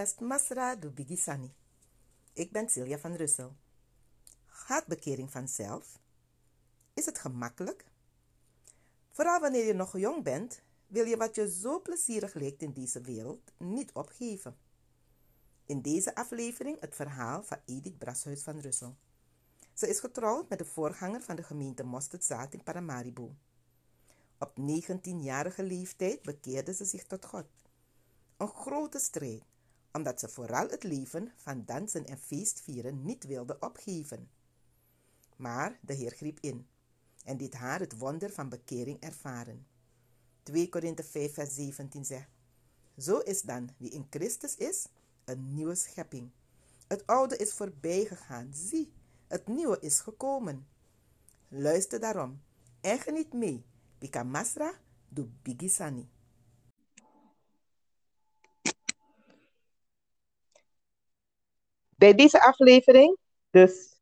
Podcast Masra do. Ik ben Silja van Russel. Gaat bekering vanzelf? Is het gemakkelijk? Vooral wanneer je nog jong bent, wil je wat je zo plezierig lijkt in deze wereld niet opgeven. In deze aflevering het verhaal van Edith Brashuis van Russel. Ze is getrouwd met de voorganger van de gemeente Mosterdzaad in Paramaribo. Op 19-jarige leeftijd bekeerde ze zich tot God. Een grote strijd, omdat ze vooral het leven van dansen en feestvieren niet wilde opgeven. Maar de Heer greep in en deed haar het wonder van bekering ervaren. 2 Korinthe 5 vers 17 zegt, Zo is dan wie in Christus is, een nieuwe schepping. Het oude is voorbij gegaan, zie, het nieuwe is gekomen. Luister daarom en geniet mee. Bika Masra do Bigisani. Bij deze aflevering dus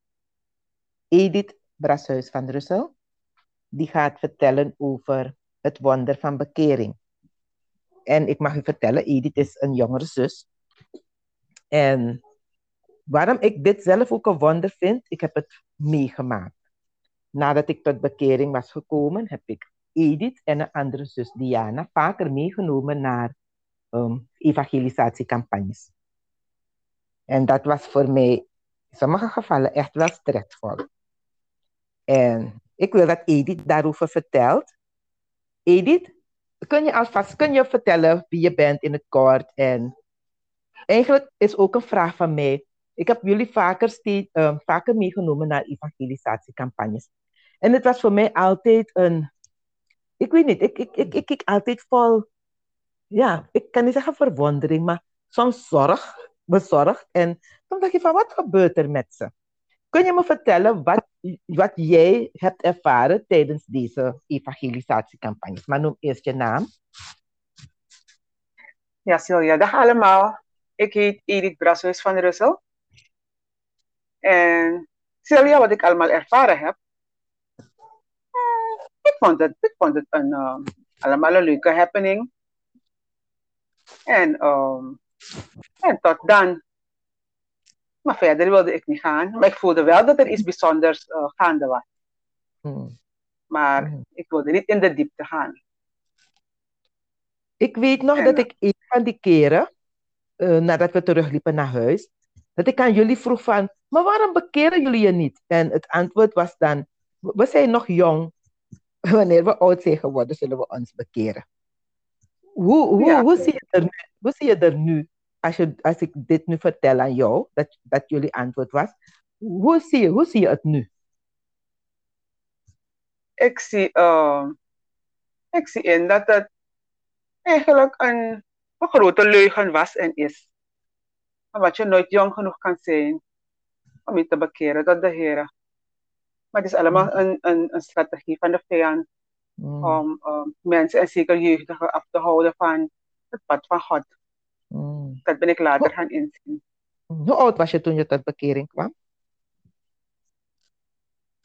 Edith Brashuis van Russel. Die gaat vertellen over het wonder van bekering. En ik mag u vertellen, Edith is een jongere zus. En waarom ik dit zelf ook een wonder vind, ik heb het meegemaakt. Nadat ik tot bekering was gekomen, heb ik Edith en een andere zus Diana vaker meegenomen naar um, evangelisatiecampagnes. En dat was voor mij in sommige gevallen echt wel stressvol. En ik wil dat Edith daarover vertelt. Edith, kun je alvast kun je vertellen wie je bent in het kort? En eigenlijk is ook een vraag van mij. Ik heb jullie vaker, steeds, uh, vaker meegenomen naar evangelisatiecampagnes. En het was voor mij altijd een, ik weet niet, ik, ik, ik, ik, ik altijd vol, ja, ik kan niet zeggen verwondering, maar soms zorg bezorgd. En dan dacht je van, wat gebeurt er met ze? Kun je me vertellen wat, wat jij hebt ervaren tijdens deze evangelisatiecampagnes? Maar noem eerst je naam. Ja, Silja, dag allemaal. Ik heet Edith Brashuis van Russel. En Silja, wat ik allemaal ervaren heb, eh, ik vond het, ik vond het een, uh, allemaal een leuke happening. En um, en tot dan. Maar verder wilde ik niet gaan. Maar ik voelde wel dat er iets bijzonders uh, gaande was. Hmm. Maar hmm. ik wilde niet in de diepte gaan. Ik weet nog dat ik een van die keren, uh, nadat we terugliepen naar huis, dat ik aan jullie vroeg van, maar waarom bekeren jullie je niet? En het antwoord was dan, we zijn nog jong. Wanneer we oud zijn geworden, zullen we ons bekeren. Hoe, hoe, hoe, zie je er nu, hoe zie je er nu, als, je, als ik dit nu vertel aan jou, dat, dat jullie antwoord was, hoe zie je, hoe zie je het nu? Ik zie, uh, ik zie in dat het eigenlijk een, een grote leugen was en is. Wat je nooit jong genoeg kan zijn om je te bekeren tot de Heer. Maar het is allemaal mm. een, een, een strategie van de vijand Mm. Om um, mensen en zeker jeugdigen af te houden van het pad van God. Mm. Dat ben ik later gaan inzien. Hoe oud was je toen je tot bekering kwam?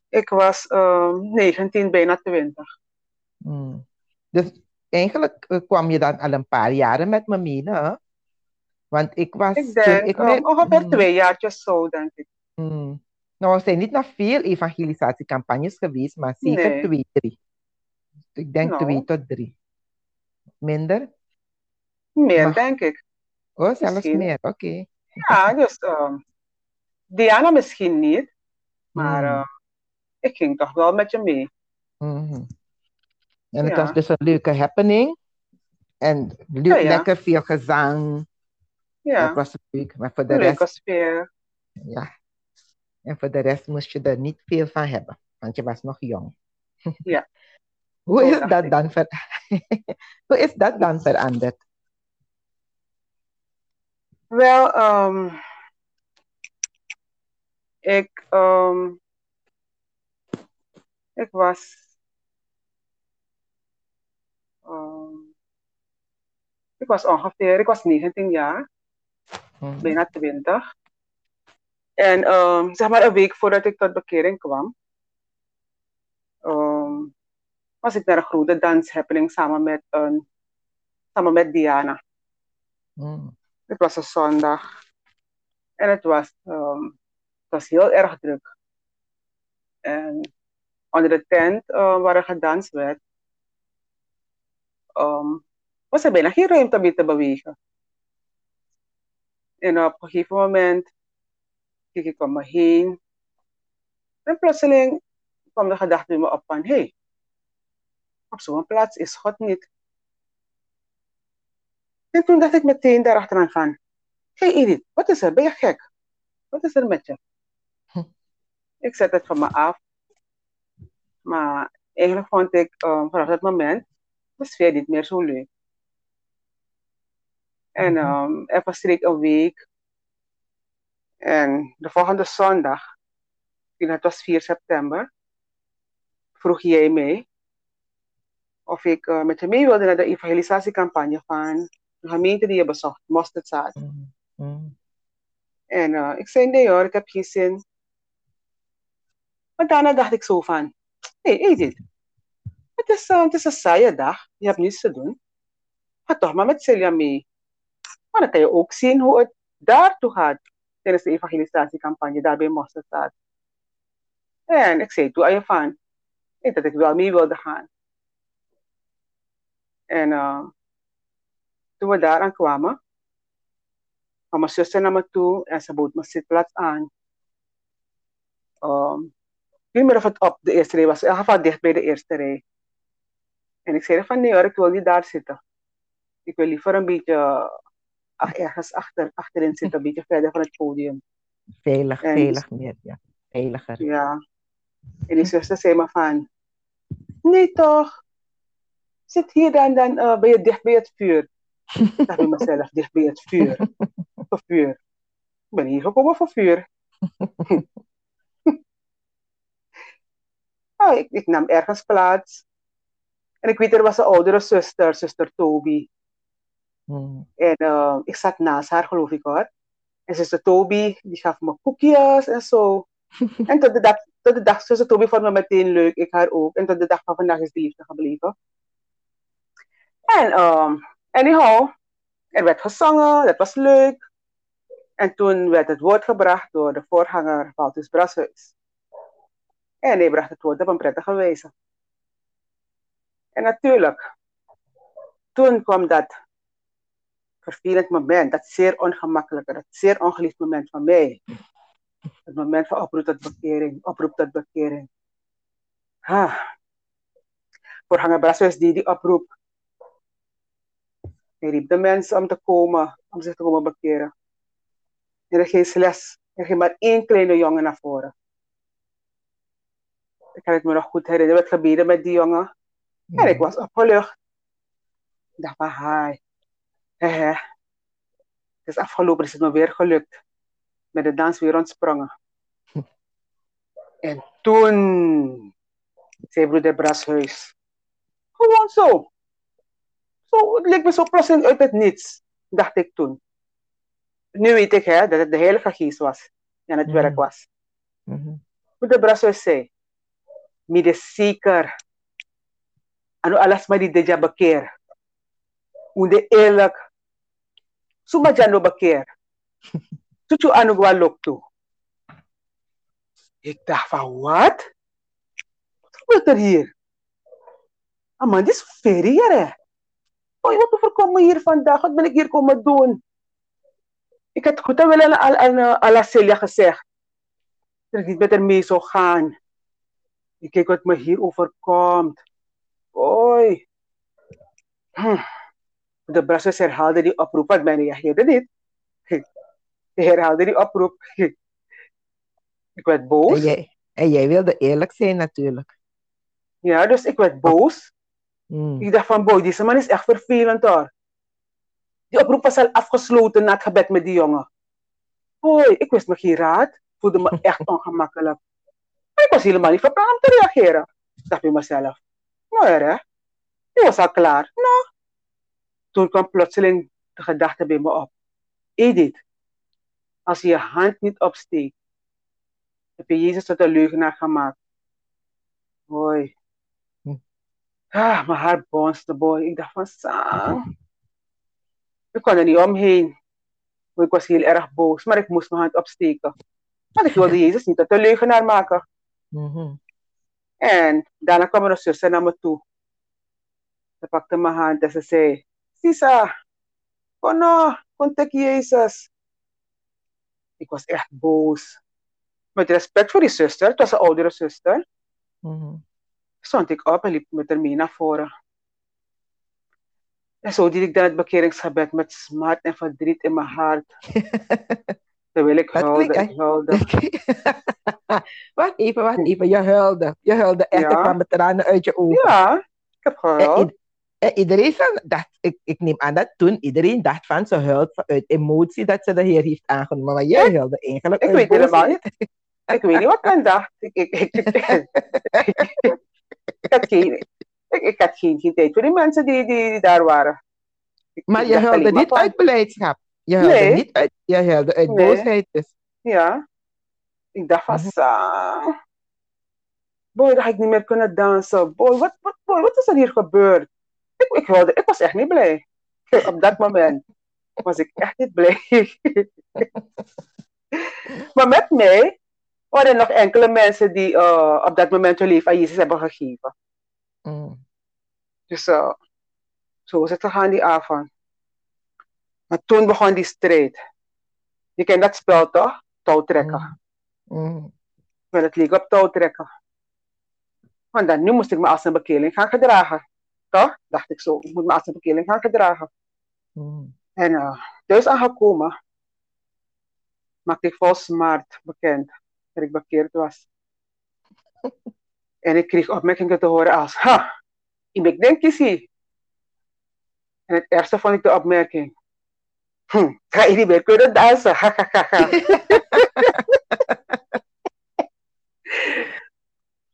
Ik was um, 19, bijna 20. Mm. Dus eigenlijk uh, kwam je dan al een paar jaren met me mee, hè? Want ik was... Ik denk, ik um, ongeveer mm. twee jaartjes zo, denk ik. Mm. Nou, er zijn niet nog veel evangelisatiecampagnes geweest, maar zeker nee. twee, drie. Ik denk nou. twee tot drie. Minder? Meer, maar... denk ik. Oh, zelfs misschien. meer, oké. Okay. Ja, dus uh, Diana misschien niet, maar uh, ik ging toch wel met je mee. Mm -hmm. En het ja. was dus een leuke happening. En le ja, ja. lekker veel gezang. Ja. Dat was leuk. Maar voor de leuke rest... sfeer. Ja. En voor de rest moest je er niet veel van hebben, want je was nog jong. Ja. Hoe is, dat dan ver... Hoe is dat dan veranderd? Wel, um, ik, um, ik was. Um, ik was ongeveer, ik was 19 jaar, hmm. bijna 20. En um, zeg maar een week voordat ik tot bekering kwam, was ik naar een grote danshappening samen met, um, samen met Diana. Mm. Het was een zondag. En het was, um, het was heel erg druk. En onder de tent uh, waar er gedanst werd, um, was er bijna geen ruimte om te bewegen. En op een gegeven moment keek ik om me heen. En plotseling kwam de gedachte bij me op van, hé, hey, op zo'n plaats is God niet. En toen dacht ik meteen daarachteraan van, hé hey Edith, wat is er? Ben je gek? Wat is er met je? Hm. Ik zet het van me af. Maar eigenlijk vond ik um, vanaf dat moment de sfeer niet meer zo leuk. En um, er verstreek een week. En de volgende zondag, het was 4 september, vroeg jij mij of ik uh, met je mee wilde naar de evangelisatiecampagne van gemeente die je bezocht, Mosterdzaad. Mm -hmm. En uh, ik zei nee hoor, ik heb geen zin. Maar daarna dacht ik zo van, hé hey, Edith, het is, uh, het is een saaie dag, je hebt niets te doen. Ga toch maar met Celia mee. Maar dan kan je ook zien hoe het daartoe gaat tijdens de evangelisatiecampagne daar bij Mosterdzaad. En ik zei toen aan je van, dat ik wel mee wilde gaan. En uh, toen we daar aan kwamen, kwam mijn zuster naar me toe en ze bood mijn zitplaats aan. Um, ik weet meer of het op de eerste rij was, in ieder geval dicht bij de eerste rij. En ik zei van nee hoor, ik wil niet daar zitten. Ik wil liever een beetje ach, ergens achter, achterin zitten, een beetje verder van het podium. Veilig, en, veilig meer, ja. Veiliger. Ja. En die zuster zei me van, nee toch, zit hier dan, dan uh, ben je dicht bij het vuur. Ik dacht bij mezelf, dicht bij het vuur. Voor vuur. Ik ben hier gekomen voor vuur. oh, ik, ik, nam ergens plaats. En ik weet, er was een oudere zuster, zuster Toby. Hmm. En uh, ik zat naast haar, geloof ik hoor. En zuster Toby, die gaf me koekjes en zo. en tot de dag, tot de dag zuster Toby vond me meteen leuk, ik haar ook. En tot de dag van vandaag is die liefde gebleven. En um, anyhow, er werd gezongen, dat was leuk. En toen werd het woord gebracht door de voorganger Valtus Brashuis. En hij bracht het woord op een prettige wijze. En natuurlijk, toen kwam dat vervelend moment, dat zeer ongemakkelijke, dat zeer ongeliefd moment van mij. Het moment van oproep tot bekering, oproep tot bekering. Ha. Voorganger Brashuis die die oproep hij riep de mensen om te komen, om zich te komen bekeren. En er ging les. Er ging maar één kleine jongen naar voren. Ik kan het me nog goed herinneren. Het gebeden met die jongen. En ik was opgelucht. Ik dacht van, hi. Hehe. Het is afgelopen, is het me weer gelukt. Met de dans weer ontsprongen. En toen zei broeder Brashuis. Gewoon zo. Zo, het leek me zo plotseling uit het niets, dacht ik toen. Nu weet ik hè, dat het de Heilige Geest was die aan het mm werk was. Mm -hmm. de brasso zei, midden zeker, ano alas ma di deja bekeer. Unde eerlijk, suma jano bekeer. Tutu ano gwa lokto. Ik dacht van, wat? Wat gebeurt er hier? Ah dit is ferie, Oh, wat voorkomen hier vandaag? Wat ben ik hier komen doen? Ik had goed wel aan, aan, aan, aan Celia gezegd. Dat ik niet met haar mee zou gaan. Ik kijk wat me hier overkomt. Oei. Hm. De Brassus herhaalde die oproep, want mij reageerde niet. Hij herhaalde die oproep. Ik werd boos. En jij, en jij wilde eerlijk zijn natuurlijk. Ja, dus ik werd boos. Mm. Ik dacht van, boy, deze man is echt vervelend hoor. Die oproep was al afgesloten na het gebed met die jongen. Boy, ik wist me geen raad. Voelde me echt ongemakkelijk. Maar ik was helemaal niet van plan om te reageren. Ik dacht bij mezelf, nou hè, die was al klaar. Nou. Toen kwam plotseling de gedachte bij me op. Edith, als je je hand niet opsteekt, heb je Jezus tot een leugenaar gemaakt. Hoi, Ah, mijn hart bonste, boy. Ik dacht van, Sam. Ik kon er niet omheen. Ik was heel erg boos, maar ik moest mijn hand opsteken. Want ik wilde Jezus niet tot een leugenaar maken. En daarna kwam een zuster naar me toe. Ze pakte mijn hand en ze zei, Sisa, oh no, contact Jezus. Ik was echt boos. Met respect voor die zuster, het was een oudere zuster, Mhm. Stond ik op en liep met haar mee naar voren. En zo deed ik dan het bekeringsgebed met smart en verdriet in mijn hart. Terwijl ik Dat huilde klinkt echt- huilde. wacht even, wacht even. Je huilde. Je huilde echt. Ja. Er kwamen tranen uit je ogen. Ja, ik heb gehuild. en iedereen dacht, ik, ik neem aan dat toen iedereen dacht van ze huilt vanuit emotie dat ze de Heer heeft aangenomen. Maar jij huilde eigenlijk Ik weet helemaal niet. Ik weet niet wat men dacht. Ik, ik, ik, ik, had geen, ik, ik had geen, geen tijd voor die mensen die, die, die daar waren. Ik- Maar je huilde niet van, uit beleidschap. Je huilde Nee. niet uit, je huilde uit Nee. boosheid. Dus. Ja. Ik dacht van, Mhm. Boy, dat had ik niet meer kunnen dansen. Boy, wat, wat, boy, wat is er hier gebeurd? Ik, ik, wilde, ik was echt niet blij. Op dat moment was ik echt niet blij. maar met mij waren nog enkele mensen die eh, op dat moment hun leven aan Jezus hebben gegeven. Mm. Dus eh, zo is het gegaan die avond. Maar toen begon die strijd. Je kent dat spel toch? Touwtrekken. Mm. Wel, het leek op touwtrekken. Want dan, nu moest ik me als een bekeerling gaan gedragen. Toch? Dacht ik zo. Ik moet me als een bekeerling gaan gedragen. Mm. En eh, thuis aangekomen, maakte ik vol smart bekend dat ik bekeerd was. en ik kreeg opmerkingen te horen als, ha, ik denk je. En het ergste vond ik de opmerking. Hm, ga je niet meer kunnen dansen? Ha, ha, ha, ha.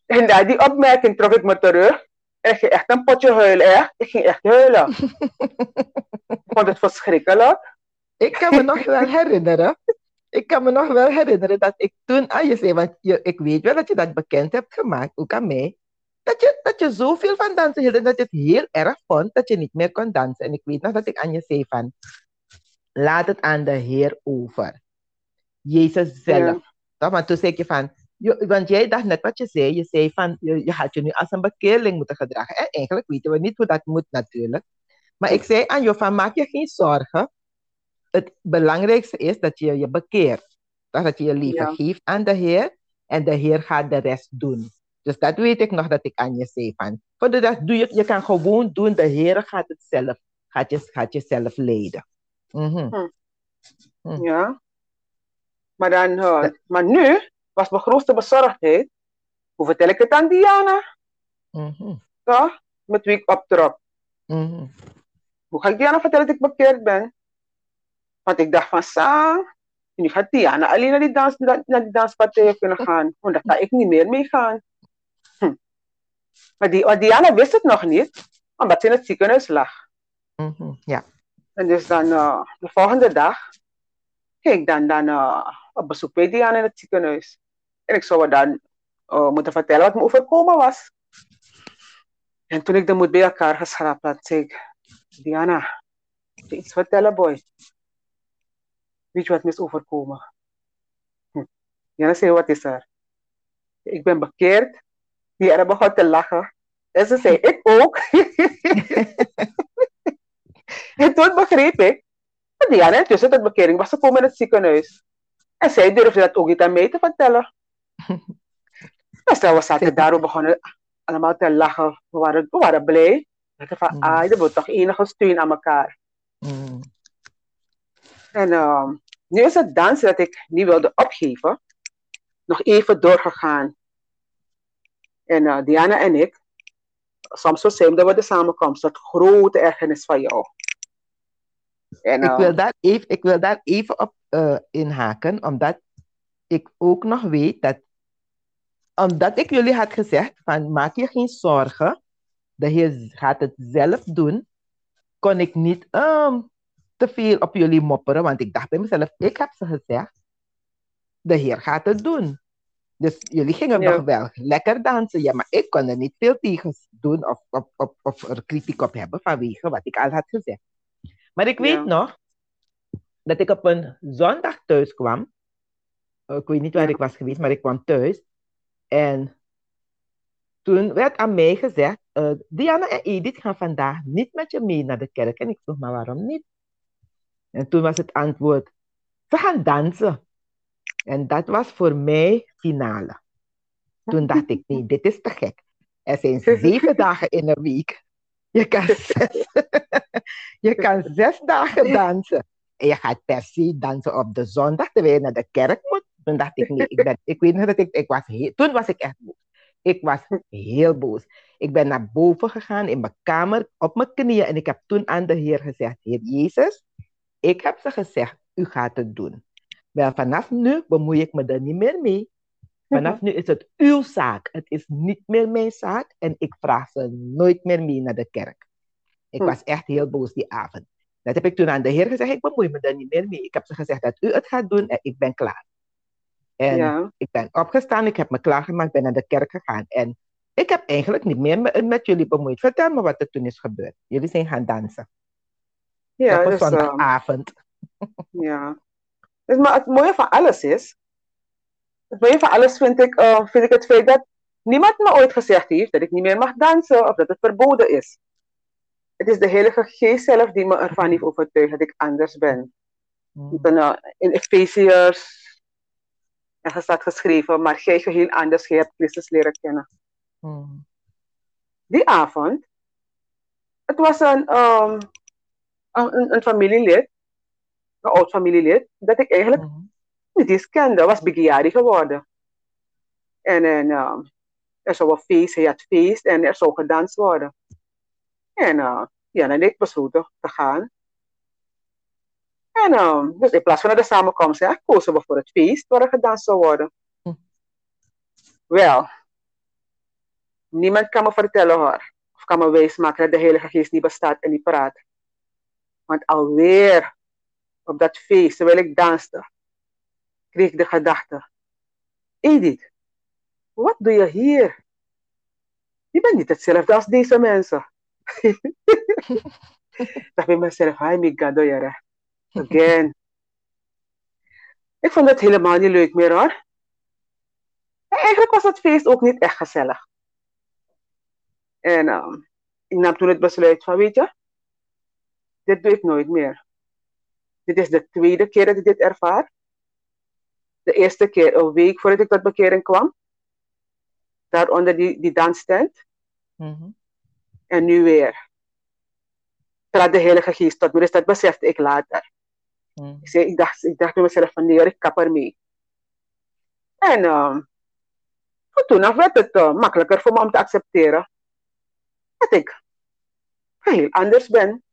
en na die opmerking trok ik me terug. En ik ging echt een potje huilen, echt. Ik ging echt huilen. ik vond het verschrikkelijk. Ik kan me nog wel herinneren. Ik kan me nog wel herinneren dat ik toen aan je zei, want je, ik weet wel dat je dat bekend hebt gemaakt, ook aan mij, dat je, dat je zoveel van dansen hield en dat je het heel erg vond dat je niet meer kon dansen. En ik weet nog dat ik aan je zei van, laat het aan de Heer over. Jezus zelf. Ja. Toch? Want toen zei ik je van, je- want jij dacht net wat je zei, je zei van, je, je had je nu als een bekeerling moeten gedragen. En eigenlijk weten we niet hoe dat moet natuurlijk. Maar ik zei aan je van, maak je geen zorgen. Het belangrijkste is dat je je bekeert. Dat je je leven Ja. geeft aan de Heer en de Heer gaat de rest doen. Dus dat weet ik nog dat ik aan je zei van. Voor de rest doe je, je kan gewoon doen, de Heer gaat het zelf, gaat je, gaat je zelf leiden. Mhm. Hm. Ja. Maar, dan, eh, maar nu was mijn grootste bezorgdheid. Hoe vertel ik het aan Diana? Mhm. Toch? Met wie ik optrok. Mhm. Hoe ga ik Diana vertellen dat ik bekeerd ben? Want ik dacht van, sa, nu gaat Diana alleen naar die, dans, naar die danspartijen kunnen gaan. Want daar ga ik niet meer mee gaan. Hm. Maar die, want Diana wist het nog niet, omdat ze in het ziekenhuis lag. Mhm. Ja. En dus dan eh, de volgende dag ging ik dan, dan eh, op bezoek bij Diana in het ziekenhuis. En ik zou dan eh, moeten vertellen wat me overkomen was. En toen ik de moed bij elkaar geschrapt had, zei ik, Diana, moet je iets vertellen, boy? Weet je wat me is overkomen? Hm. Diana zei, wat is er? Ik ben bekeerd. Diana begon te lachen. En ze zei, ik ook. en toen begreep ik dat Diana intussen tot bekering was gekomen in het ziekenhuis. En zij durfde dat ook niet aan mij te vertellen. Dus dan we zaten daar, we begonnen allemaal te lachen. We waren, we waren blij. We dachten van, Mm. ah, er wordt toch enige steun aan elkaar. Mhm. En ehm, nu is het dansen dat ik niet wilde opgeven, nog even doorgegaan. En eh, Diana en ik, soms verzuimden we de samenkomst, tot grote ergernis van jou. En, Ik eh, wil daar even, ik wil daar even op eh, inhaken, omdat ik ook nog weet dat, omdat ik jullie had gezegd van maak je geen zorgen, de Heer gaat het zelf doen, kon ik niet ehm, te veel op jullie mopperen, want ik dacht bij mezelf, ik heb ze gezegd, de Heer gaat het doen. Dus jullie gingen Ja. nog wel lekker dansen, ja, maar ik kon er niet veel tegen doen of, of, of, of er kritiek op hebben vanwege wat ik al had gezegd. Maar ik weet Ja. nog dat ik op een zondag thuis kwam. Ik weet niet waar Ja. ik was geweest, maar ik kwam thuis. En toen werd aan mij gezegd, eh, Diana en Edith gaan vandaag niet met je mee naar de kerk. En ik vroeg, maar waarom niet? En toen was het antwoord, ze gaan dansen. En dat was voor mij finale. Toen dacht ik, nee, dit is te gek. Er zijn zeven dagen in een week. Je kan zes, je kan zes dagen dansen. En je gaat per se dansen op de zondag, terwijl je naar de kerk moet. Toen dacht ik, nee, ik, ben, ik weet nog dat ik, ik was heel, toen was ik echt boos. Ik was heel boos. Ik ben naar boven gegaan in mijn kamer, op mijn knieën. En ik heb toen aan de Heer gezegd, Heer Jezus, ik heb ze gezegd, u gaat het doen. Wel, vanaf nu bemoei ik me er niet meer mee. Vanaf nu is het uw zaak. Het is niet meer mijn zaak. En ik vraag ze nooit meer mee naar de kerk. Ik Hm. was echt heel boos die avond. Dat heb ik toen aan de Heer gezegd. Ik bemoei me er niet meer mee. Ik heb ze gezegd dat u het gaat doen en ik ben klaar. En Ja. ik ben opgestaan, ik heb me klaargemaakt, ben naar de kerk gegaan. En ik heb eigenlijk niet meer me- met jullie bemoeid. Vertel me wat er toen is gebeurd. Jullie zijn gaan dansen. Ja, op een dus, ehm, zondagavond. ja. Dus, maar het mooie van alles is, het mooie van alles vind ik, eh, vind ik het feit dat niemand me ooit gezegd heeft dat ik niet meer mag dansen of dat het verboden is. Het is de Heilige Geest zelf die me ervan heeft overtuigd dat ik anders ben. Mm. Ik ben, eh, in Efeziërs er staat geschreven, maar gij geheel anders, gij hebt Christus leren kennen. Mm. Die avond, het was een, ehm, een, een- familielid, een oud familielid, dat ik eigenlijk Mm. niet eens kende, was Bigiari geworden. En, en ehm, er zou een feest, hij had feest en er zou gedanst worden. En eh, ja, en ik besloten te gaan. En ehm, dus in plaats van de samenkomst, ja, kozen we voor het feest waar er gedanst zou worden. Hm. Wel, niemand kan me vertellen hoor, of kan me wijsmaken dat de Heilige Geest niet bestaat en niet praat. Want alweer op dat feest, terwijl ik danste, kreeg ik de gedachte: Edith, wat doe je hier? Je bent niet hetzelfde als deze mensen. ik dacht bij mezelf: je recht. Again. Ik vond het helemaal niet leuk meer hoor. En eigenlijk was het feest ook niet echt gezellig. En ehm, ik nam toen het besluit van, weet je, dit doe ik nooit meer. Dit is de tweede keer dat ik dit ervaar. De eerste keer een week voordat ik tot bekering kwam. Daar onder die, die danstent. Mhm. En nu weer. Trad de Heilige Geest tot me. Dus dat besefte ik later. Mm. Ik, zei, ik, dacht, ik dacht bij mezelf van nee, ik kap ermee. En ehm, toen af werd het eh, makkelijker voor me om te accepteren dat ik heel anders ben.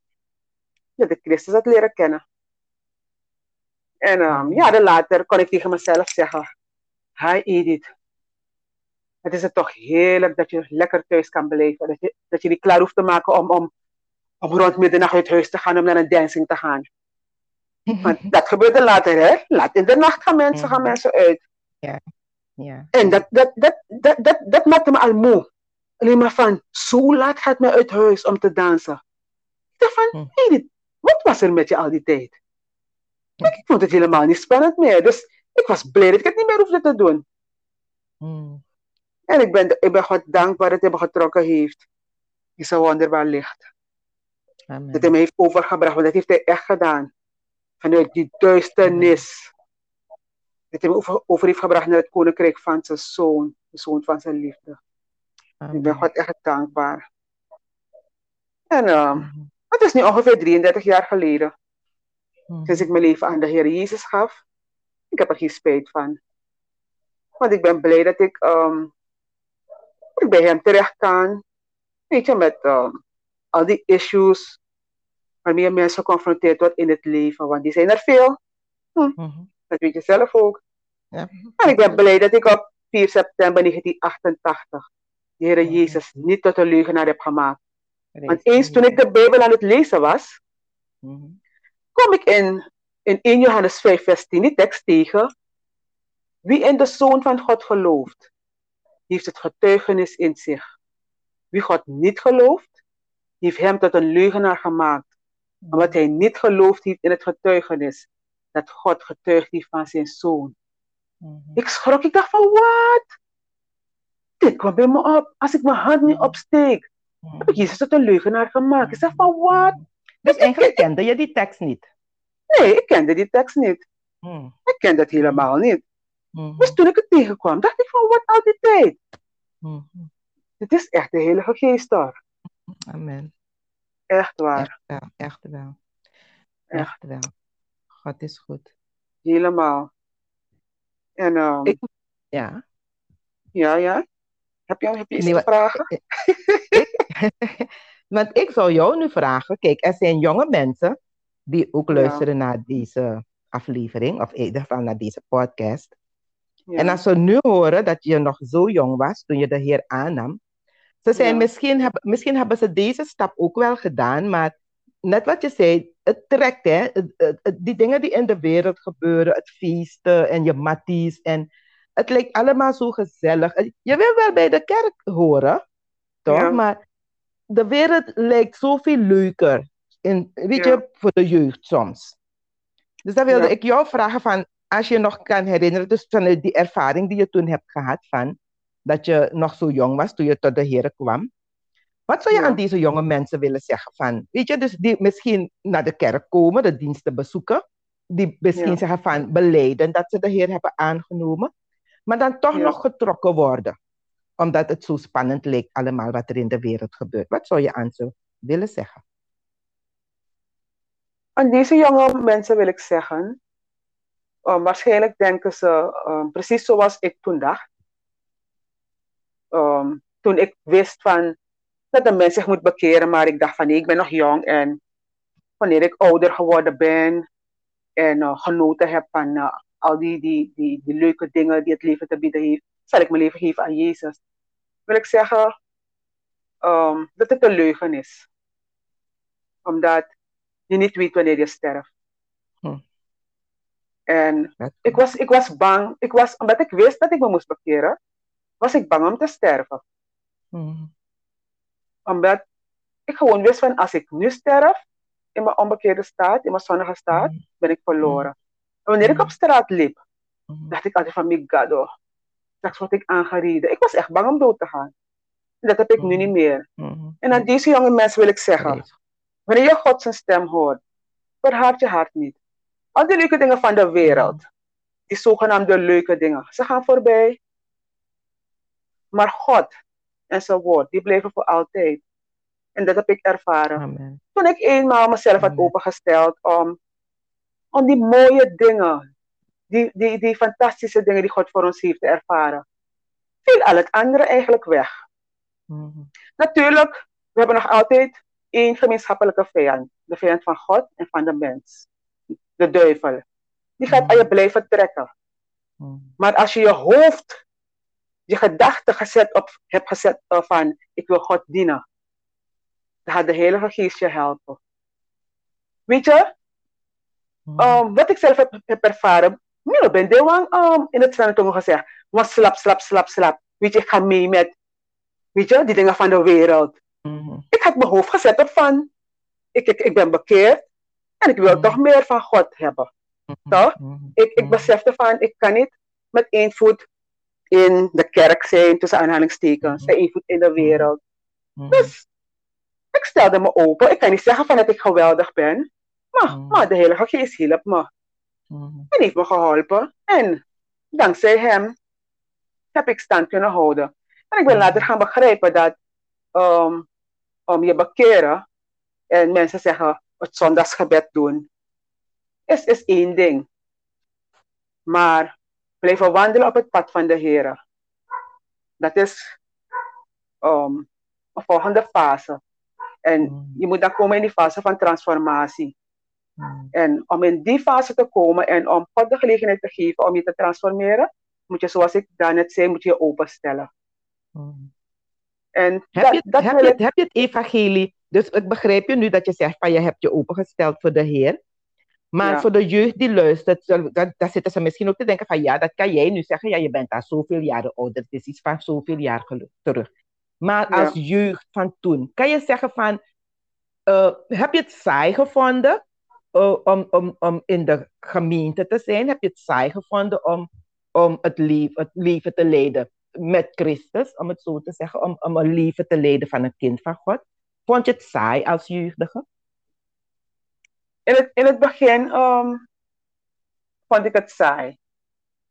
Dat ik Christus had leren kennen. En ehm, jaren later kon ik tegen mezelf zeggen, hi Edith, het is het toch heerlijk dat je lekker thuis kan blijven. Dat je, dat je niet klaar hoeft te maken om, om, om rond middernacht uit huis te gaan om naar een dancing te gaan. Want dat gebeurde later, hè? Laat in de nacht gaan mensen, gaan mensen uit. Ja. En dat, dat, dat, dat, dat, dat maakte me al moe. Alleen maar van, zo laat gaat men uit huis om te dansen. Ik dacht van, Mhm. Edith, wat was er met je al die tijd? Ik vond het helemaal niet spannend meer. Dus ik was blij dat ik het niet meer hoefde te doen. Mm. En ik ben, ik ben God dankbaar dat hij me getrokken heeft. Is een wonderbaar licht. Amen. Dat hij me heeft overgebracht, want dat heeft hij echt gedaan. Vanuit die duisternis. Dat hij me over, over heeft gebracht naar het koninkrijk van zijn zoon. De zoon van zijn liefde. Ik ben. God echt dankbaar. En ehm. Het is nu ongeveer 33 jaar geleden. Sinds ik mijn leven aan de Heer Jezus gaf. Ik heb er geen spijt van. Want ik ben blij dat ik, ik bij hem terecht kan. Weet je, met ehm, al die issues waarmee mensen geconfronteerd wordt in het leven. Want die zijn er veel. Mhm. Dat weet je zelf ook. Ja. En ik ben blij dat ik op 4 september 1988 de Heer. Jezus niet tot een leugenaar heb gemaakt. Want eens toen ik de Bijbel aan het lezen was, Mhm. kom ik in, in 1 Johannes 5, vers 10 die tekst tegen. Wie in de Zoon van God gelooft, heeft het getuigenis in zich. Wie God niet gelooft, heeft hem tot een leugenaar gemaakt, omdat hij niet geloofd heeft in het getuigenis dat God getuigd heeft van zijn zoon. Ik schrok, ik dacht van, wat? Dit kwam bij me op. Als ik mijn hand niet opsteek, heb ik Jezus tot een leugenaar gemaakt. Ik zeg van, wat? Dus eigenlijk kende je die tekst niet. Nee, ik kende die tekst niet. Mhm. Ik kende het helemaal niet. Mhm. Dus toen ik het tegenkwam, dacht ik van, wat al die tijd? Mhm. Het is echt de Heilige Geest daar. Amen. Echt waar. Echt wel, echt wel. Echt. Echt wel. God is goed. Helemaal. En ehm, Ik- Ja. ja, ja. Heb je, heb je iets Nee, te vragen? Want ik zou jou nu vragen, kijk, er zijn jonge mensen die ook Ja. luisteren naar deze aflevering, of in ieder geval naar deze podcast. Ja. En als ze nu horen dat je nog zo jong was toen je de Heer aannam, ze zijn Ja. misschien, hebben, misschien hebben ze deze stap ook wel gedaan, maar net wat je zei, het trekt, hè? Het- het- het- die dingen die in de wereld gebeuren, het feesten en je matties, en het lijkt allemaal zo gezellig. Je wil wel bij de kerk horen, toch? Ja. Maar de wereld lijkt zoveel leuker, in, weet Ja. je, voor de jeugd soms. Dus dan wilde Ja. ik jou vragen van, als je nog kan herinneren, dus vanuit die ervaring die je toen hebt gehad van, dat je nog zo jong was toen je tot de Heer kwam. Wat zou je Ja. aan deze jonge mensen willen zeggen van, weet je, dus die misschien naar de kerk komen, de diensten bezoeken, die misschien zeggen van beleiden dat ze de Heer hebben aangenomen, maar dan toch nog getrokken worden, omdat het zo spannend leek allemaal wat er in de wereld gebeurt. Wat zou je aan ze willen zeggen? Aan deze jonge mensen wil ik zeggen, eh, waarschijnlijk denken ze eh, precies zoals ik toen dacht. Ehm, toen ik wist van dat een mens zich moet bekeren, maar ik dacht van nee, ik ben nog jong en wanneer ik ouder geworden ben en eh, genoten heb van eh, al die, die, die leuke dingen die het leven te bieden heeft, zal ik mijn leven geven aan Jezus. Wil ik zeggen ehm, dat het een leugen is. Omdat je niet weet wanneer je sterft. Hm. En ik was, ik was bang, ik was, omdat ik wist dat ik me moest bekeren, was ik bang om te sterven. Mhm. Omdat ik gewoon wist van als ik nu sterf, in mijn onbekeerde staat, in mijn zonnige staat, Mhm. ben ik verloren. En wanneer ik Mhm. op straat liep, dacht ik altijd van, oh, straks word ik aangereden. Ik was echt bang om dood te gaan. En dat heb ik nu niet meer. Mhm. En aan deze jonge mensen wil ik zeggen, wanneer je God zijn stem hoort, verhard je hart niet. Al die leuke dingen van de wereld, die zogenaamde leuke dingen, ze gaan voorbij. Maar God en zijn woord, die blijven voor altijd. En dat heb ik ervaren. Amen. Toen ik eenmaal mezelf had opengesteld om, om die mooie dingen, die, die, die fantastische dingen die God voor ons heeft te ervaren, viel al het andere eigenlijk weg. Mhm. Natuurlijk, we hebben nog altijd één gemeenschappelijke vijand. De vijand van God en van de mens. De duivel. Die gaat Mhm. aan je blijven trekken. Mhm. Maar als je je hoofd, je gedachten gezet op, hebt gezet van ik wil God dienen, dan gaat de Heilige Geest je helpen. Weet je, um, wat ik zelf heb, heb ervaren, Milo ben de wang um, in het Venetongo gezegd, want slap, slap, slap, slap. Weet je, ik ga mee met, weet je, die dingen van de wereld. Mhm. Ik had mijn hoofd gezet op van, ik, ik, ik ben bekeerd en ik wil Mhm. toch meer van God hebben. Mhm. Toch? Ik, ik besefte van, ik kan niet met één voet in de kerk zijn, tussen aanhalingstekens, en één voet in de wereld. Dus ik stelde me open. Ik kan niet zeggen van dat ik geweldig ben, maar, maar de Heilige Geest hielp me Mhm. en heeft me geholpen. En dankzij hem heb ik stand kunnen houden. En ik ben Mhm. later gaan begrijpen dat ehm, om je bekeren en mensen zeggen het zondagsgebed doen, is, is één ding. Maar blijven wandelen op het pad van de Heer. Dat is ehm, een volgende fase. En Mhm. je moet dan komen in die fase van transformatie. Mhm. En om in die fase te komen en om God de gelegenheid te geven om je te transformeren, moet je, zoals ik daarnet zei, moet je je openstellen. Mhm. En Heb dat, je, dat heb, je, ik, heb je het evangelie, dus ik begrijp je nu dat je zegt van je hebt je opengesteld voor de Heer. Maar Ja. voor de jeugd die luistert, dan zitten ze misschien ook te denken van ja, dat kan jij nu zeggen, ja, je bent al zoveel jaren ouder, het is iets van zoveel jaar terug. Maar Ja. als jeugd van toen, kan je zeggen van, eh, heb je het saai gevonden? Om, om, om in de gemeente te zijn? Heb je het saai gevonden om, om het, leven, het leven te leiden met Christus, om het zo te zeggen, om, om een leven te leiden van een kind van God? Vond je het saai als jeugdige? In het, in het begin um, vond ik het saai.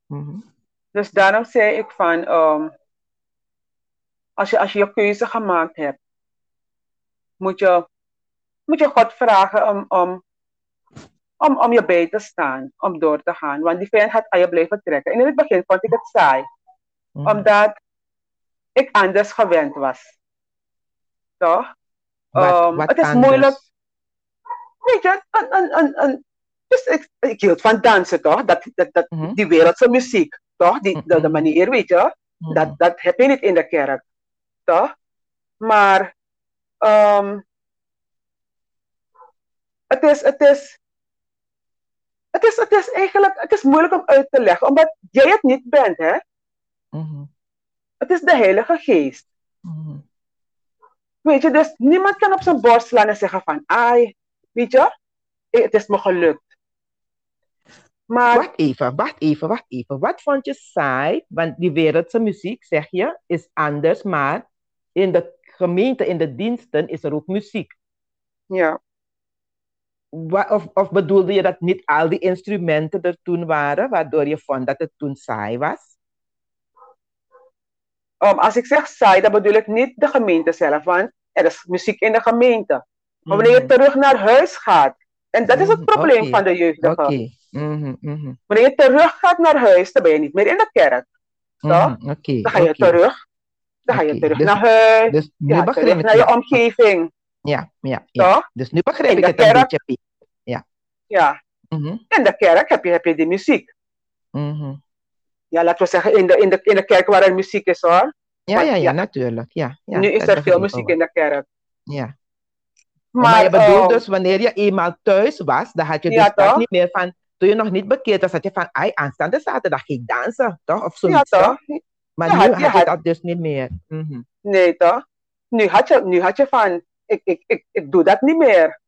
Mm Dus daarom zei ik van, um, als, je, als je je keuze gemaakt hebt, moet je, moet je God vragen om, om, om, om je bij te staan, om door te gaan. Want die vijand gaat aan je blijven trekken. in het begin vond ik het saai, -hmm. omdat ik anders gewend was. Toch? Wat, um, wat het is anders? moeilijk. Weet je, een, een, een, een, dus ik, ik hield van dansen, toch? Dat, dat, dat, Mhm. Die wereldse muziek, toch? Die, de, de Mhm. manier, weet je, Mhm. dat, dat heb je niet in de kerk, toch? Maar ehm, het, is, het, is, het, is, het is eigenlijk het is moeilijk om uit te leggen, omdat jij het niet bent, hè? Mhm. Het is de Heilige Geest. Mhm. Weet je, dus niemand kan op zijn borst slaan en zeggen van, ai, weet je, eh, het is me gelukt. Maar Wacht even, wacht even, wacht even. Wat vond je saai? Want die wereldse muziek, zeg je, is anders, maar in de gemeente, in de diensten, is er ook muziek. ja, Of, of bedoelde je dat niet al die instrumenten er toen waren, waardoor je vond dat het toen saai was? um, als ik zeg saai, dan bedoel ik niet de gemeente zelf, want er is muziek in de gemeente. Maar wanneer je Mhm. terug naar huis gaat, en dat is het Mhm, probleem van de jeugdige. Oké. Mhm, Wanneer je terug gaat naar huis, dan ben je niet meer in de kerk. Toch? Dan ga je terug. Dan ga je terug dus- naar huis. Dus terug naar je omgeving. Ja, ja, ja. Toch? Dus nu begrijp ik het een kerk- beetje. Piet. Ja. Mhm, In de kerk heb je, heb je die muziek. mhm. Ja, laten we zeggen, in de, in de, in de kerk waar er muziek is hoor. Ja, ja, ja, ja, natuurlijk. Ja, ja, nu is er veel muziek in de kerk. Ja. Maar, Maar, je bedoelt eh, dus wanneer je eenmaal thuis was, dan had je Ja, dus dat niet meer van, toen je nog niet bekeerd was, had je van, ai, aanstaande zaterdag ga ik dansen, toch? Of ja, zoiets, toch? toch? Maar nu had- had je dat dus niet meer. Mhm, Nee, toch? Nu had je, nu had je van, ik, ik, ik, ik doe dat niet meer.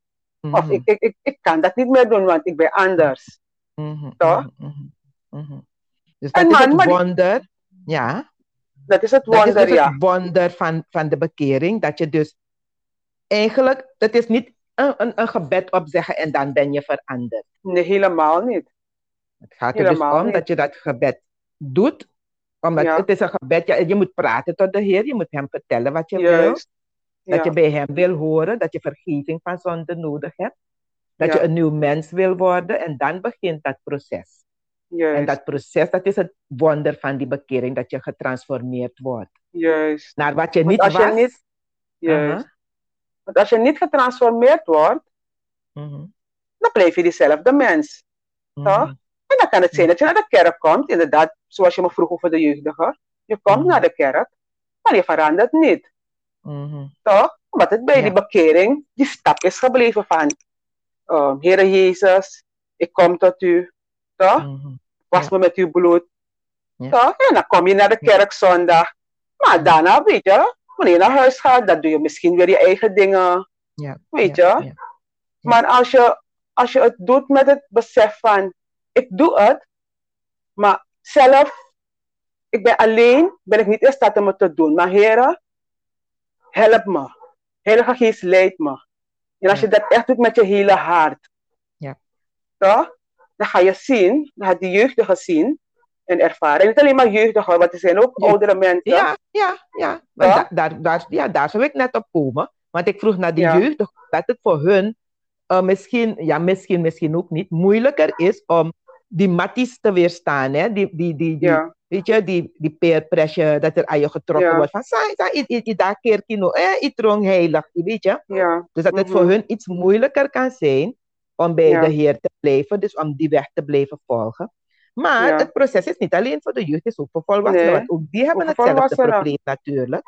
Of mhm, ik, ik, ik, ik kan dat niet meer doen, want ik ben anders. mhm, toch? mhm, mhm. Dus En dat is man, het die- wonder, ja, Dat is het dat is wonder, dus ja. het wonder van, van de bekering, dat je dus eigenlijk, het is niet een, een, een gebed opzeggen en dan ben je veranderd. Nee, helemaal niet. Het gaat er dus om niet. dat je dat gebed doet. Omdat Ja. het is een gebed. Ja, je moet praten tot de Heer. Je moet hem vertellen wat je wil. Dat Ja, je bij hem wil horen. Dat je vergeving van zonde nodig hebt. Dat Ja. je een nieuw mens wil worden. En dan begint dat proces. En dat proces, dat is het wonder van die bekering. Dat je getransformeerd wordt. juist, Naar wat je niet als je was. niet- juist. Want als je niet getransformeerd wordt, Mhm, dan blijf je diezelfde mens. mhm, Toch? En dan kan het zijn dat je naar de kerk komt, inderdaad, zoals je me vroeg over de jeugdige. Je komt Mhm. naar de kerk, maar je verandert niet. Mhm, Toch? Omdat het bij Ja. die bekering die stap is gebleven van, uh, Heere Jezus, ik kom tot u. Toch? mhm. Was Ja. me met uw bloed. Ja. Toch? En dan kom je naar de kerk zondag. Maar daarna, weet je, wanneer je naar huis gaat, dan doe je misschien weer je eigen dingen. Ja, Weet je? Maar als je, als je het doet met het besef van, ik doe het, maar zelf, ik ben alleen, ben ik niet in staat om het te doen. Maar heren, help me. Heilige Geest leidt me. En als Ja. je dat echt doet met je hele hart, Ja. toch? dan ga je zien, dan gaat die jeugdige zien en ervaren. En niet alleen maar jeugdige, want er zijn ook Ja. oudere mensen. Ja, ja, ja. Da- daar, daar, ja, daar zou ik net op komen. Want ik vroeg naar die Ja. jeugd, dat het voor hun eh, misschien, ja, misschien, misschien ook niet, moeilijker is om die matties te weerstaan. Hè? Die, die, die, die, Ja, Weet je, die, die peer pressure, dat er aan je getrokken Ja. wordt van, sa, sa, i, i, i, daar keer kino, eh, i trong heilig, weet je. ja. Dus dat het Mhm. voor hun iets moeilijker kan zijn om bij Ja. de Heer te blijven, dus om die weg te blijven volgen. Maar het proces is niet alleen voor de jeugd, het is ook voor volwassenen. Nee, Want ook die hebben hetzelfde probleem natuurlijk.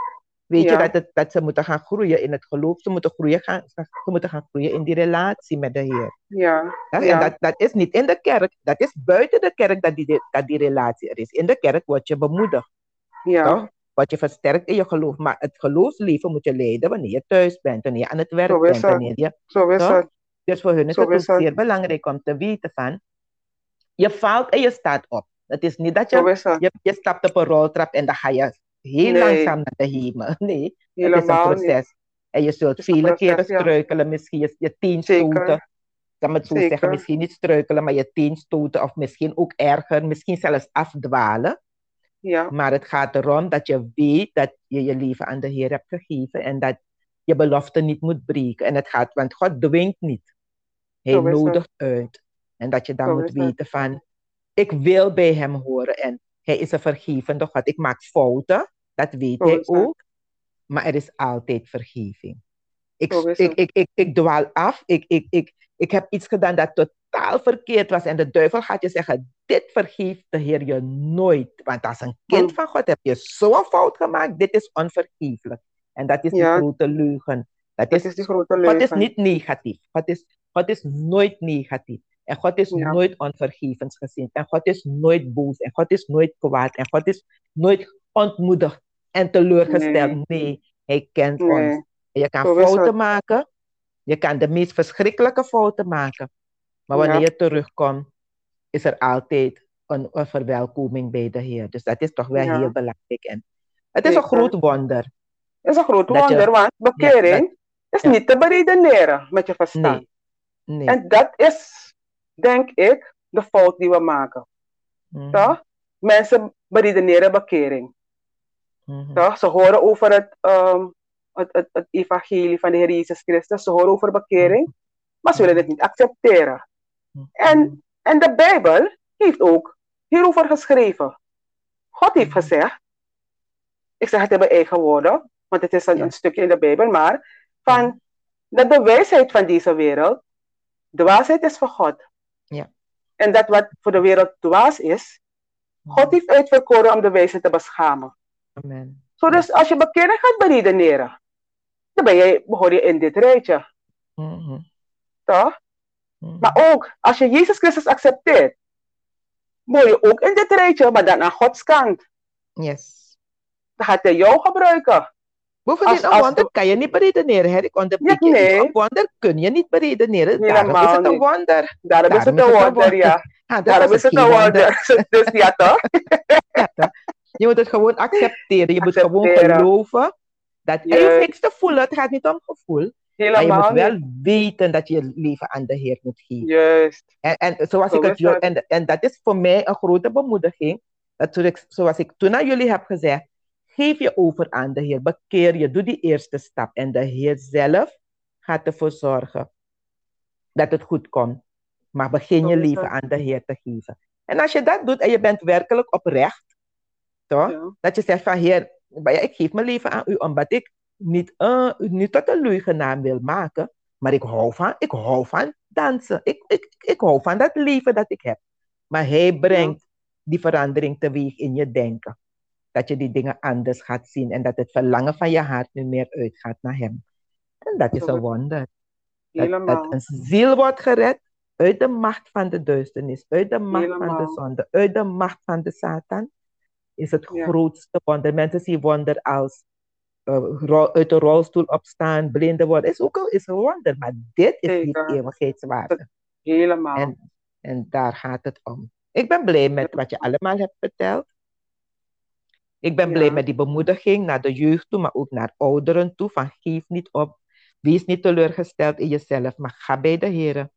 Weet je, dat, het, dat ze moeten gaan groeien in het geloof. Ze moeten, groeien gaan, ze moeten gaan groeien in die relatie met de Heer. Ja. En dat, dat is niet in de kerk. Dat is buiten de kerk dat die, dat die relatie er is. In de kerk word je bemoedigd. ja, Toch? Word je versterkt in je geloof. Maar het geloofsleven moet je leiden wanneer je thuis bent. Wanneer je aan het werk bent. Wanneer je zo is het. Dus voor hun is Zo het ook is zeer belangrijk om te weten van, je valt en je staat op. Het is niet dat je, je stapt op een roltrap en dan ga je heel Nee. langzaam naar de hemel. Nee, het is een niet. proces. En je zult vele keren ja. struikelen, misschien je, je Zeker. stoten. Ik kan het zo Zeker. zeggen, misschien niet struikelen, maar je tien stoten of misschien ook erger, misschien zelfs afdwalen. Ja, Maar het gaat erom dat je weet dat je je leven aan de Heer hebt gegeven en dat je belofte niet moet breken. En het gaat, want God dwingt niet. Hij het. nodigt uit. En dat je dan Zo moet weten van, ik wil bij hem horen en hij is een vergevende God. Ik maak fouten, dat weet hij ook. Maar er is altijd vergeving. Ik, ik, ik, ik, ik dwaal af. Ik, ik, ik, ik heb iets gedaan dat totaal verkeerd was. En de duivel gaat je zeggen, dit vergeeft de Heer je nooit. Want als een kind Mm. van God heb je zo'n fout gemaakt, dit is onvergeeflijk. En dat is Ja. grote leugen. Dat dat is, is die grote God is leugen. niet negatief. God is, God is nooit negatief. En God is Ja. nooit onvergevensgezind. En God is nooit boos. En God is nooit kwaad. En God is nooit ontmoedigd en teleurgesteld. Nee, hij kent ons. En je kan Zo fouten het. maken. Je kan de meest verschrikkelijke fouten maken. Maar wanneer Ja. je terugkomt, is er altijd een, een verwelkoming bij de Heer. Dus dat is toch wel Ja. heel belangrijk. En het is een groot wonder. dat is een groot je- wonder, want bekering is niet te beredeneren met je verstand. Nee. En dat is, denk ik, de fout die we maken. Mhm. Toch? Mensen beredeneren bekering. Mhm. Toch? Ze horen over het, ehm, het, het, het evangelie van de Heer Jezus Christus. Ze horen over bekering, maar ze willen het niet accepteren. Mhm. En, en de Bijbel heeft ook hierover geschreven. God heeft Mhm. gezegd, ik zeg het in mijn eigen woorden, want het is een, Ja. een stukje in de Bijbel, maar van Mhm. dat de wijsheid van deze wereld, dwaasheid is van God. En dat wat voor de wereld dwaas is, God heeft uitverkoren om de wijsheid te beschamen. Amen. Zo dus als je bekering gaat beredeneren, dan ben je, behoor je in dit rijtje. Mhm. Toch? Mhm. Maar ook als je Jezus Christus accepteert, behoor je ook in dit rijtje, maar dan aan Gods kant. Yes. Dan gaat hij jou gebruiken. Bovendien, Als- een als- wonder kan je niet beredeneren. Hè? Ik onderbreek Ja, nee. Een wonder kun je niet beredeneren. Daarom is Helemaal het een wonder. Daarom is het een wonder, ja. Ah, Daarom is het een wonder. Dus ja, toch? Ja, toch? Je moet het gewoon accepteren. Je moet gewoon Accepteren. geloven. Dat, je Juist. niks te voelen. Het gaat niet om gevoel. Maar je Helemaal moet wel niet. weten dat je je leven aan de Heer moet geven. Juist. En, en zoals Zo ik het, en, en dat is voor mij een grote bemoediging. Dat zoals ik toen aan jullie heb gezegd, geef je over aan de Heer, bekeer je, doe die eerste stap. En de Heer zelf gaat ervoor zorgen dat het goed komt. Maar begin je leven aan de Heer te geven. En als je dat doet en je bent werkelijk oprecht, toch? Ja. Dat je zegt van Heer, ik geef mijn leven aan u omdat ik niet, eh, niet tot een leugenaar wil maken. Maar ik hou van, ik hou van dansen. Ik, ik, ik hou van dat leven dat ik heb. Maar hij brengt die verandering teweeg in je denken. Dat je die dingen anders gaat zien en dat het verlangen van je hart nu meer uitgaat naar hem. En dat is een wonder. Dat, een ziel wordt gered uit de macht van de duisternis, uit de macht van de zonde, uit de macht van de Satan, is het Ja. grootste wonder. Mensen zien wonder als eh, uit de rolstoel opstaan, blinden worden. Is ook een, is een wonder, maar dit is niet Zeker. eeuwigheidswaarde. Helemaal. En, en daar gaat het om. Ik ben blij met wat je allemaal hebt verteld. Ik ben blij Ja. met die bemoediging naar de jeugd toe, maar ook naar ouderen toe. Van geef niet op, wees niet teleurgesteld in jezelf, maar ga bij de Heer.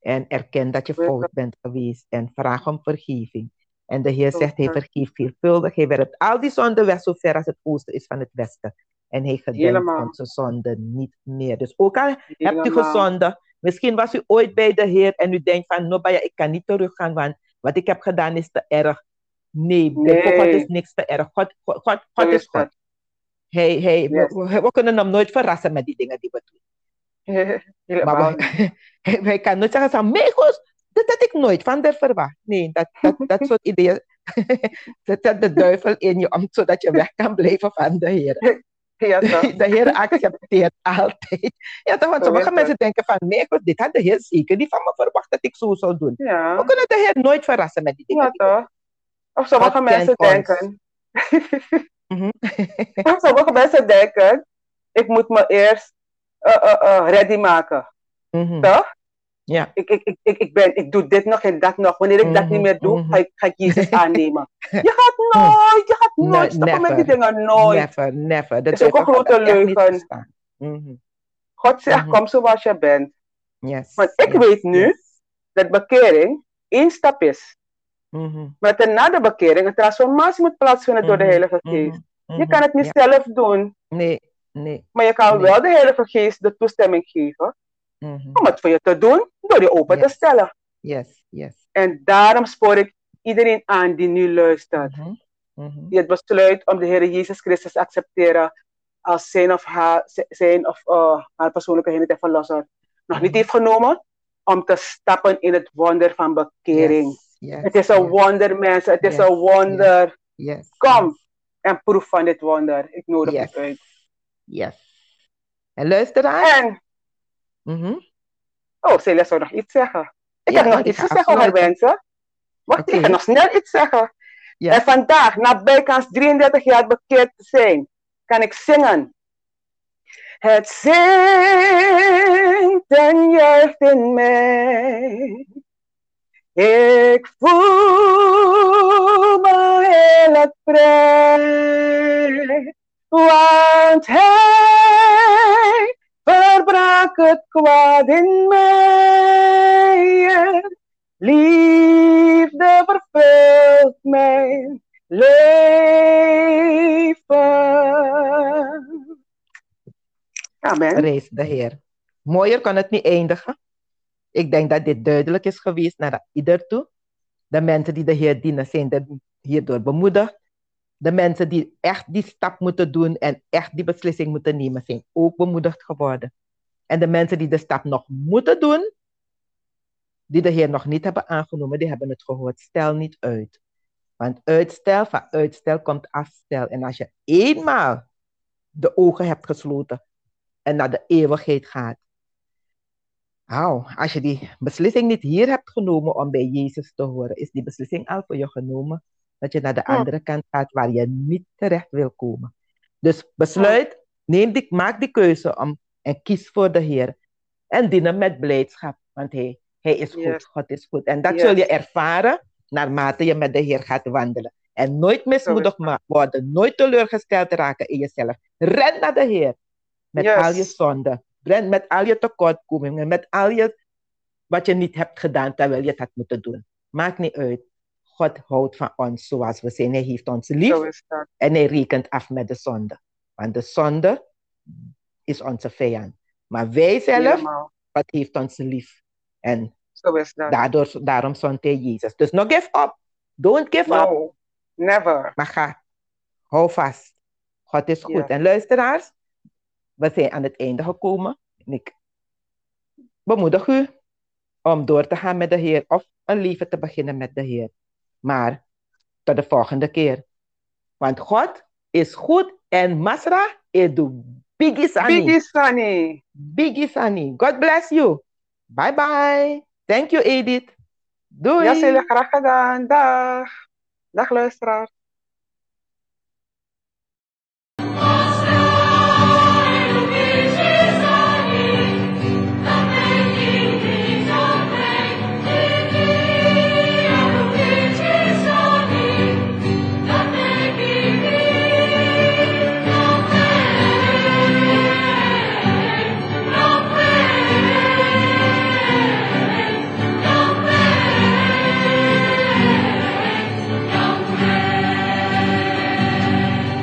En erken dat je fout bent geweest en vraag om vergeving. En de Heer zegt, hij vergeeft veelvuldig. Hij werpt al die zonden weg, zo ver als het oosten is van het westen. En hij gedenkt onze zonden niet meer. Dus ook al hebt u Helemaal. gezonde. Misschien was u ooit bij de Heer en u denkt van, Nobaya, ik kan niet teruggaan, want wat ik heb gedaan is te erg. Nee, Nee. God is niks te erg. God, God, God, God is God. het. Hij, hij, we- Yes. we, we kunnen hem nooit verrassen met die dingen die we doen. Maar we, hij kan nooit zeggen van, dat had ik nooit van der verwacht. Nee, dat, dat, dat soort ideeën zet de duivel in je om, zodat je weg kan blijven van de Heer. Ja? De Heer accepteert altijd. Ja, toch, want sommige mensen denken van, nee, God, dit had de Heer zeker niet van me verwacht dat ik zo zou doen. We kunnen de Heer nooit verrassen met die dingen. Ja, toch? Of sommige mensen denken. Mhm. of sommige mensen denken, ik moet me eerst eh, eh, eh, ready maken. Mhm. Toch? Ja. Ik, ik, ik, ik, ben, ik doe dit nog en dat nog. Wanneer ik dat Mhm, niet meer doe, mhm. ga, ik, ga ik Jezus aannemen. Je gaat nooit, je gaat nooit stoppen met die dingen. Nooit. Never, never. De is ook een grote dat leugen. Mhm. God zegt, Mhm. kom zoals je bent. Yes. Want ik yes, weet nu yes. dat bekering één stap is. Mhm, Maar ten na de bekering een transformatie moet plaatsvinden door de mhm, Heilige Geest. Je mhm. kan het niet Ja. zelf doen, Nee, nee. maar je kan Nee. wel de Heilige Geest de toestemming geven om het voor je te doen door je open te stellen. Yes, yes. En daarom spoor ik iedereen aan die nu luistert. Die het besluit om de Heer Jezus Christus te accepteren als zijn of haar, zijn of uh, haar persoonlijke Heer en Verlosser. Nog niet heeft genomen om te stappen in het wonder van bekering. Yes, yes, Het is een yes, wonder, mensen. Het is een wonder. yes, Kom en proef van dit wonder. Ik nodig je uit. yes. En luisteraars? En, Mhm. oh, Celia zou nog iets zeggen. Ik Ja, heb nog iets zeggen, afsluiten. mensen. Wacht, ik ga nog snel iets zeggen. Ja. En vandaag, na bijkans 33 jaar bekeerd te zijn, kan ik zingen. Het zingt en juicht in mij. Ik voel me heel vrij. Want hij verbrak het kwaad in mij. Liefde vervult mijn leven. Amen. Rees de Heer. Mooier kan het niet eindigen. Ik denk dat dit duidelijk is geweest naar ieder toe. De mensen die de Heer dienen zijn er hierdoor bemoedigd. De mensen die echt die stap moeten doen en echt die beslissing moeten nemen, zijn ook bemoedigd geworden. En de mensen die de stap nog moeten doen, die de Heer nog niet hebben aangenomen, die hebben het gehoord. Stel niet uit. Want uitstel van uitstel komt afstel. En als je eenmaal de ogen hebt gesloten en naar de eeuwigheid gaat. Als je die beslissing niet hier hebt genomen om bij Jezus te horen, is die beslissing al voor je genomen dat je naar de andere kant gaat waar je niet terecht wil komen. Dus besluit, neem die, maak die keuze om en kies voor de Heer. En dien hem met blijdschap, want hij, hij is goed, Yes. God is goed. En dat Yes. zul je ervaren naarmate je met de Heer gaat wandelen. En nooit mismoedig worden, nooit teleurgesteld raken in jezelf. Ren naar de Heer met Yes. al je zonden. Ren met al je tekortkomingen, met al je wat je niet hebt gedaan terwijl je het had moeten doen. Maakt niet uit. God houdt van ons zoals we zijn. Hij heeft ons lief en hij rekent af met de zonde. Want de zonde is onze vijand. Maar wij zelf. God heeft ons lief. En Zo is dat. daardoor, daarom zond hij Jezus. Dus no give up. Don't give up. Never. Maar ga. Hou vast. God is goed. Ja. En luisteraars, we zijn aan het einde gekomen. En ik bemoedig u om door te gaan met de Heer of een leven te beginnen met de Heer. Maar tot de volgende keer. Want God is goed en Masra is de biggie Sani. Biggie Sunny. Biggie Sani. God bless you. Bye bye. Thank you, Edith. Doei. Ja, graag gedaan. Dag. Dag, luisteraar.